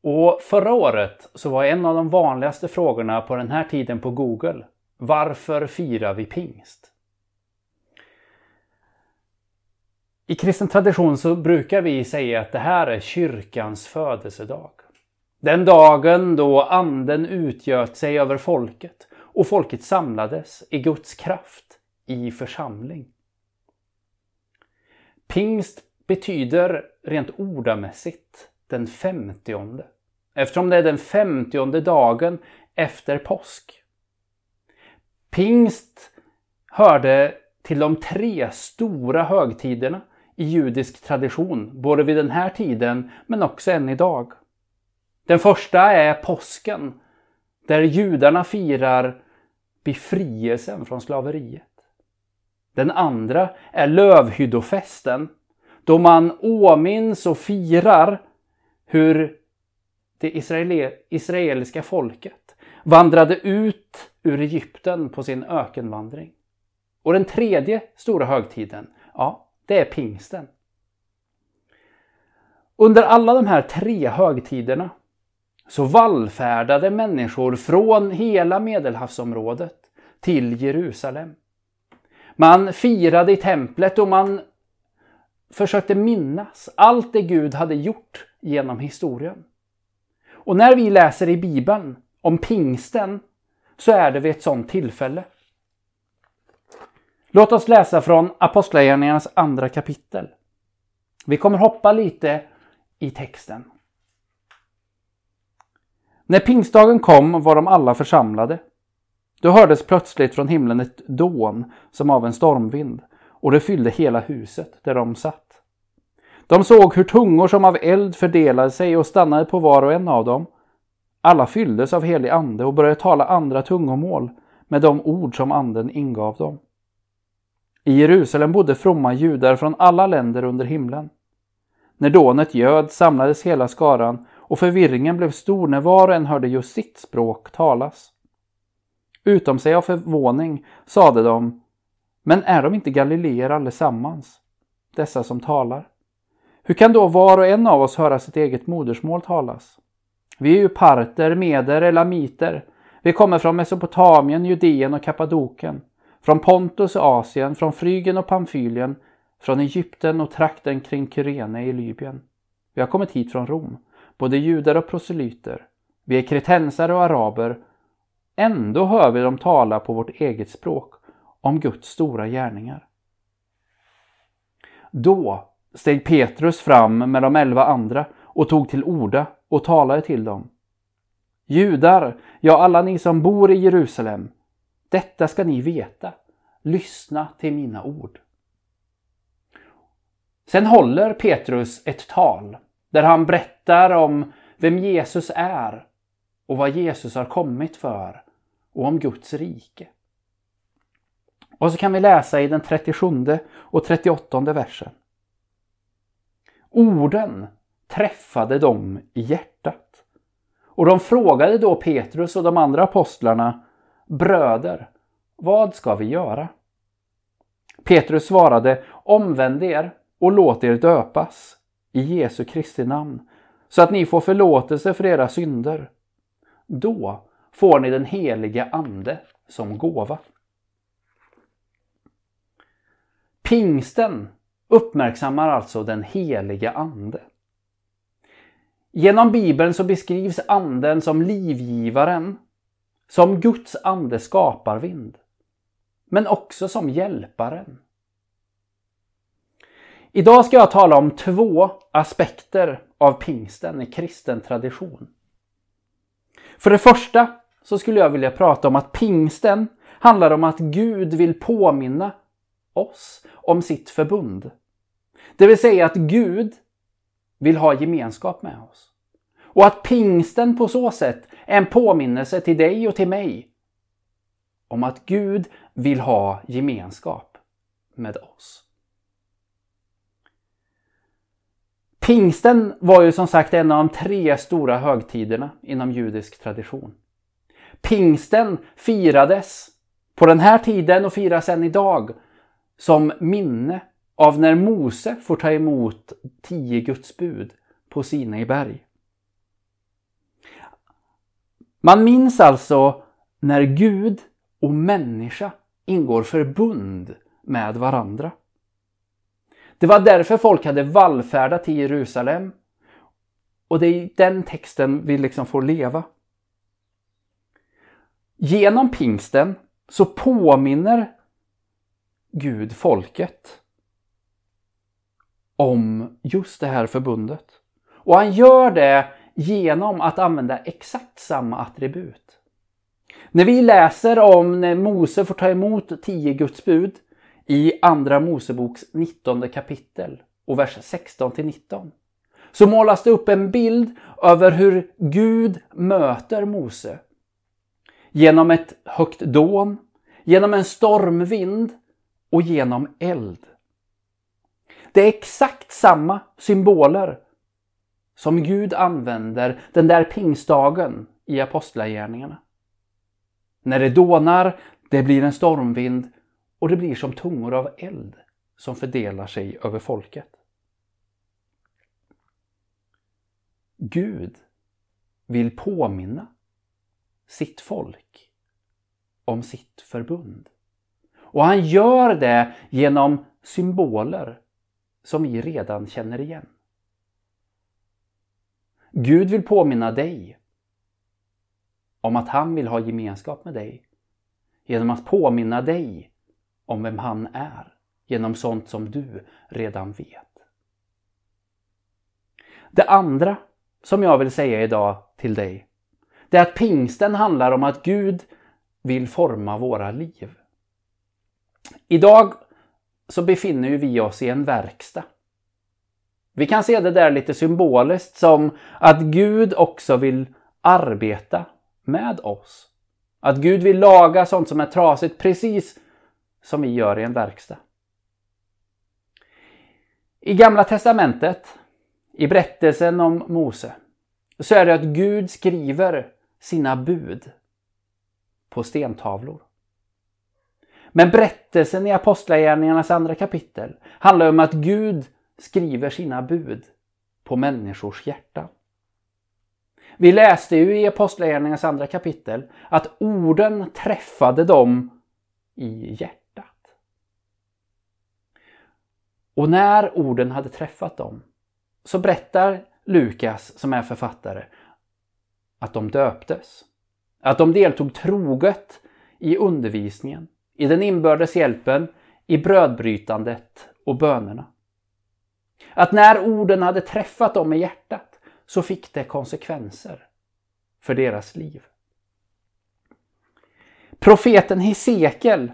Och förra året så var en av de vanligaste frågorna på den här tiden på Google Varför firar vi pingst? I kristen tradition så brukar vi säga att det här är kyrkans födelsedag. Den dagen då anden utgöt sig över folket och folket samlades i Guds kraft i församling. Pingst betyder rent ordamässigt den femtionde. Eftersom det är den femtionde dagen efter påsk. Pingst hörde till de tre stora högtiderna i judisk tradition, både vid den här tiden men också än idag. Den första är påsken, där judarna firar befrielsen från slaveriet. Den andra är lövhyddofesten, då man åminns och firar hur det israeliska folket vandrade ut ur Egypten på sin ökenvandring. Och den tredje stora högtiden, ja, det är pingsten. Under alla de här tre högtiderna så vallfärdade människor från hela medelhavsområdet till Jerusalem. Man firade i templet och man försökte minnas allt det Gud hade gjort genom historien. Och när vi läser i Bibeln om pingsten så är det vid ett sådant tillfälle. Låt oss läsa från Apostlagärningarnas andra kapitel. Vi kommer hoppa lite i texten. När pingstdagen kom var de alla församlade. Då hördes plötsligt från himlen ett dån som av en stormvind och det fyllde hela huset där de satt. De såg hur tungor som av eld fördelade sig och stannade på var och en av dem. Alla fylldes av helig ande och började tala andra tungomål med de ord som anden ingav dem. I Jerusalem bodde fromma judar från alla länder under himlen. När dånet göd samlades hela skaran och förvirringen blev stor när var och en hörde just sitt språk talas. Utom sig av förvåning sade de, men är de inte galileer allesammans, dessa som talar? Hur kan då var och en av oss höra sitt eget modersmål talas? Vi är ju parter, meder, elamiter. Vi kommer från Mesopotamien, Judeen och Kappadoken. Från Pontus och Asien, från Frygen och Pamfylien, från Egypten och trakten kring Kyrene i Libyen. Vi har kommit hit från Rom, både judar och proselyter. Vi är kretensare och araber. Ändå hör vi dem tala på vårt eget språk om Guds stora gärningar. Då steg Petrus fram med de elva andra och tog till orda och talade till dem. Judar, ja alla ni som bor i Jerusalem, detta ska ni veta. Lyssna till mina ord. Sen håller Petrus ett tal där han berättar om vem Jesus är och vad Jesus har kommit för och om Guds rike. Och så kan vi läsa i den 37 och 38 versen. Orden träffade dem i hjärtat. Och de frågade då Petrus och de andra apostlarna Bröder, vad ska vi göra? Petrus svarade Omvänd er och låt er döpas i Jesu Kristi namn så att ni får förlåtelse för era synder. Då får ni den heliga Ande som gåva. Pingsten uppmärksammar alltså den heliga Ande. Genom Bibeln så beskrivs Anden som livgivaren, som Guds ande skaparvind, men också som hjälparen. Idag ska jag tala om två aspekter av pingsten i kristen tradition. För det första så skulle jag vilja prata om att pingsten handlar om att Gud vill påminna oss om sitt förbund. Det vill säga att Gud vill ha gemenskap med oss. Och att pingsten på så sätt är en påminnelse till dig och till mig om att Gud vill ha gemenskap med oss. Pingsten var ju som sagt en av de tre stora högtiderna inom judisk tradition. Pingsten firades på den här tiden och firas än idag som minne av när Mose får ta emot tio Guds bud på Sinai berg. Man minns alltså när Gud och människa ingår förbund med varandra. Det var därför folk hade vallfärdat till Jerusalem. Och det är den texten vi liksom får leva. Genom pingsten så påminner Gud folket om just det här förbundet. Och han gör det genom att använda exakt samma attribut. När vi läser om när Mose får ta emot tio Guds bud i Andra Moseboks 19 kapitel och vers 16 till 19 så målas det upp en bild över hur Gud möter Mose. Genom ett högt dån, genom en stormvind och genom eld. Det är exakt samma symboler som Gud använder den där pingstdagen i Apostlagärningarna. När det dånar, det blir en stormvind och det blir som tungor av eld som fördelar sig över folket. Gud vill påminna sitt folk om sitt förbund. Och han gör det genom symboler som vi redan känner igen. Gud vill påminna dig om att han vill ha gemenskap med dig genom att påminna dig om vem han är genom sånt som du redan vet. Det andra som jag vill säga idag till dig, det är att pingsten handlar om att Gud vill forma våra liv. Idag så befinner vi oss i en verkstad. Vi kan se det där lite symboliskt som att Gud också vill arbeta med oss. Att Gud vill laga sånt som är trasigt precis som vi gör i en verkstad. I Gamla Testamentet, i berättelsen om Mose, så är det att Gud skriver sina bud på stentavlor. Men berättelsen i Apostlagärningarnas andra kapitel handlar om att Gud skriver sina bud på människors hjärtan. Vi läste ju i Apostlagärningarnas andra kapitel att orden träffade dem i hjärtat. Och när orden hade träffat dem så berättar Lukas, som är författare, att de döptes. Att de deltog troget i undervisningen, i den inbördes hjälpen, i brödbrytandet och bönerna. Att när orden hade träffat dem i hjärtat så fick det konsekvenser för deras liv. Profeten Hesekiel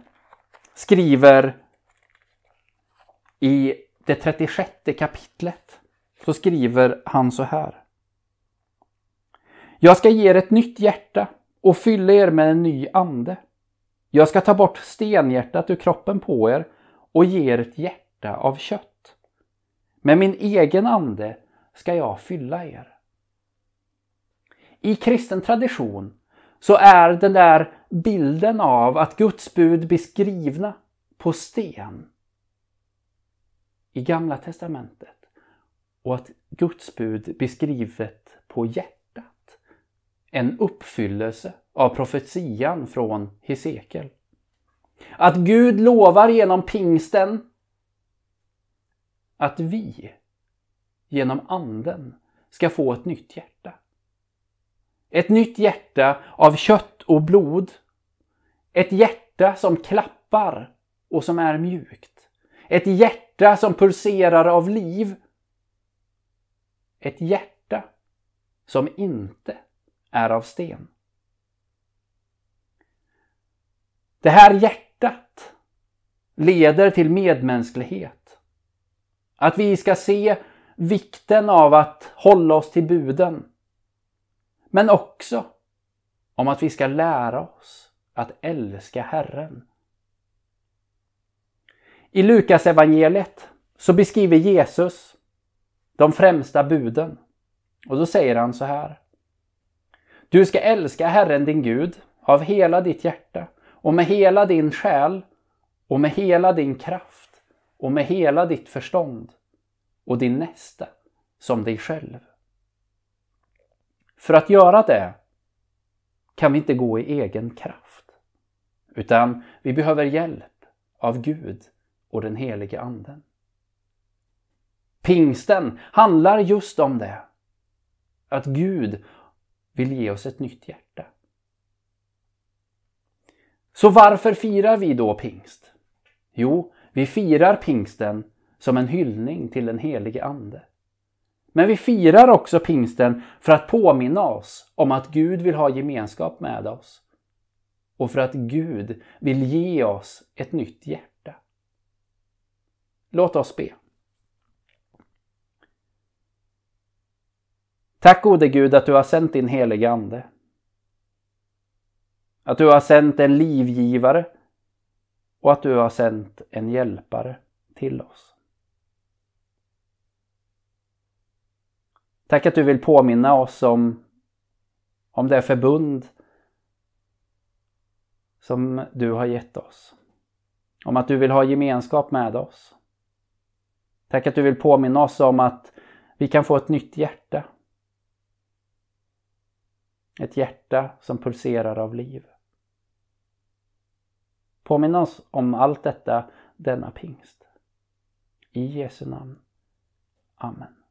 skriver i det 36 kapitlet så skriver han så här. Jag ska ge er ett nytt hjärta och fylla er med en ny ande. Jag ska ta bort stenhjärtat ur kroppen på er och ge er ett hjärta av kött. Med min egen ande ska jag fylla er. I kristen tradition så är den där bilden av att Guds bud blir skrivna på sten i Gamla Testamentet och att Guds bud beskrivet på hjärta en uppfyllelse av profetian från Hesekiel. Att Gud lovar genom pingsten att vi genom anden ska få ett nytt hjärta. Ett nytt hjärta av kött och blod. Ett hjärta som klappar och som är mjukt. Ett hjärta som pulserar av liv. Ett hjärta som inte är av sten. Det här hjärtat leder till medmänsklighet. Att vi ska se vikten av att hålla oss till buden. Men också om att vi ska lära oss att älska Herren. I Lukas evangeliet så beskriver Jesus de främsta buden. Och då säger han så här. Du ska älska Herren din Gud av hela ditt hjärta och med hela din själ och med hela din kraft och med hela ditt förstånd och din nästa som dig själv. För att göra det kan vi inte gå i egen kraft. Utan vi behöver hjälp av Gud och den helige Anden. Pingsten handlar just om det. Att Gud vill ge oss ett nytt hjärta. Så varför firar vi då pingst? Jo, vi firar pingsten som en hyllning till den helige Ande. Men vi firar också pingsten för att påminna oss om att Gud vill ha gemenskap med oss. Och för att Gud vill ge oss ett nytt hjärta. Låt oss be. Tack gode Gud att du har sänt din helige Ande. Att du har sänt en livgivare och att du har sänt en hjälpare till oss. Tack att du vill påminna oss om, om det förbund som du har gett oss. Om att du vill ha gemenskap med oss. Tack att du vill påminna oss om att vi kan få ett nytt hjärta. Ett hjärta som pulserar av liv. Påminn oss om allt detta denna pingst. I Jesu namn. Amen.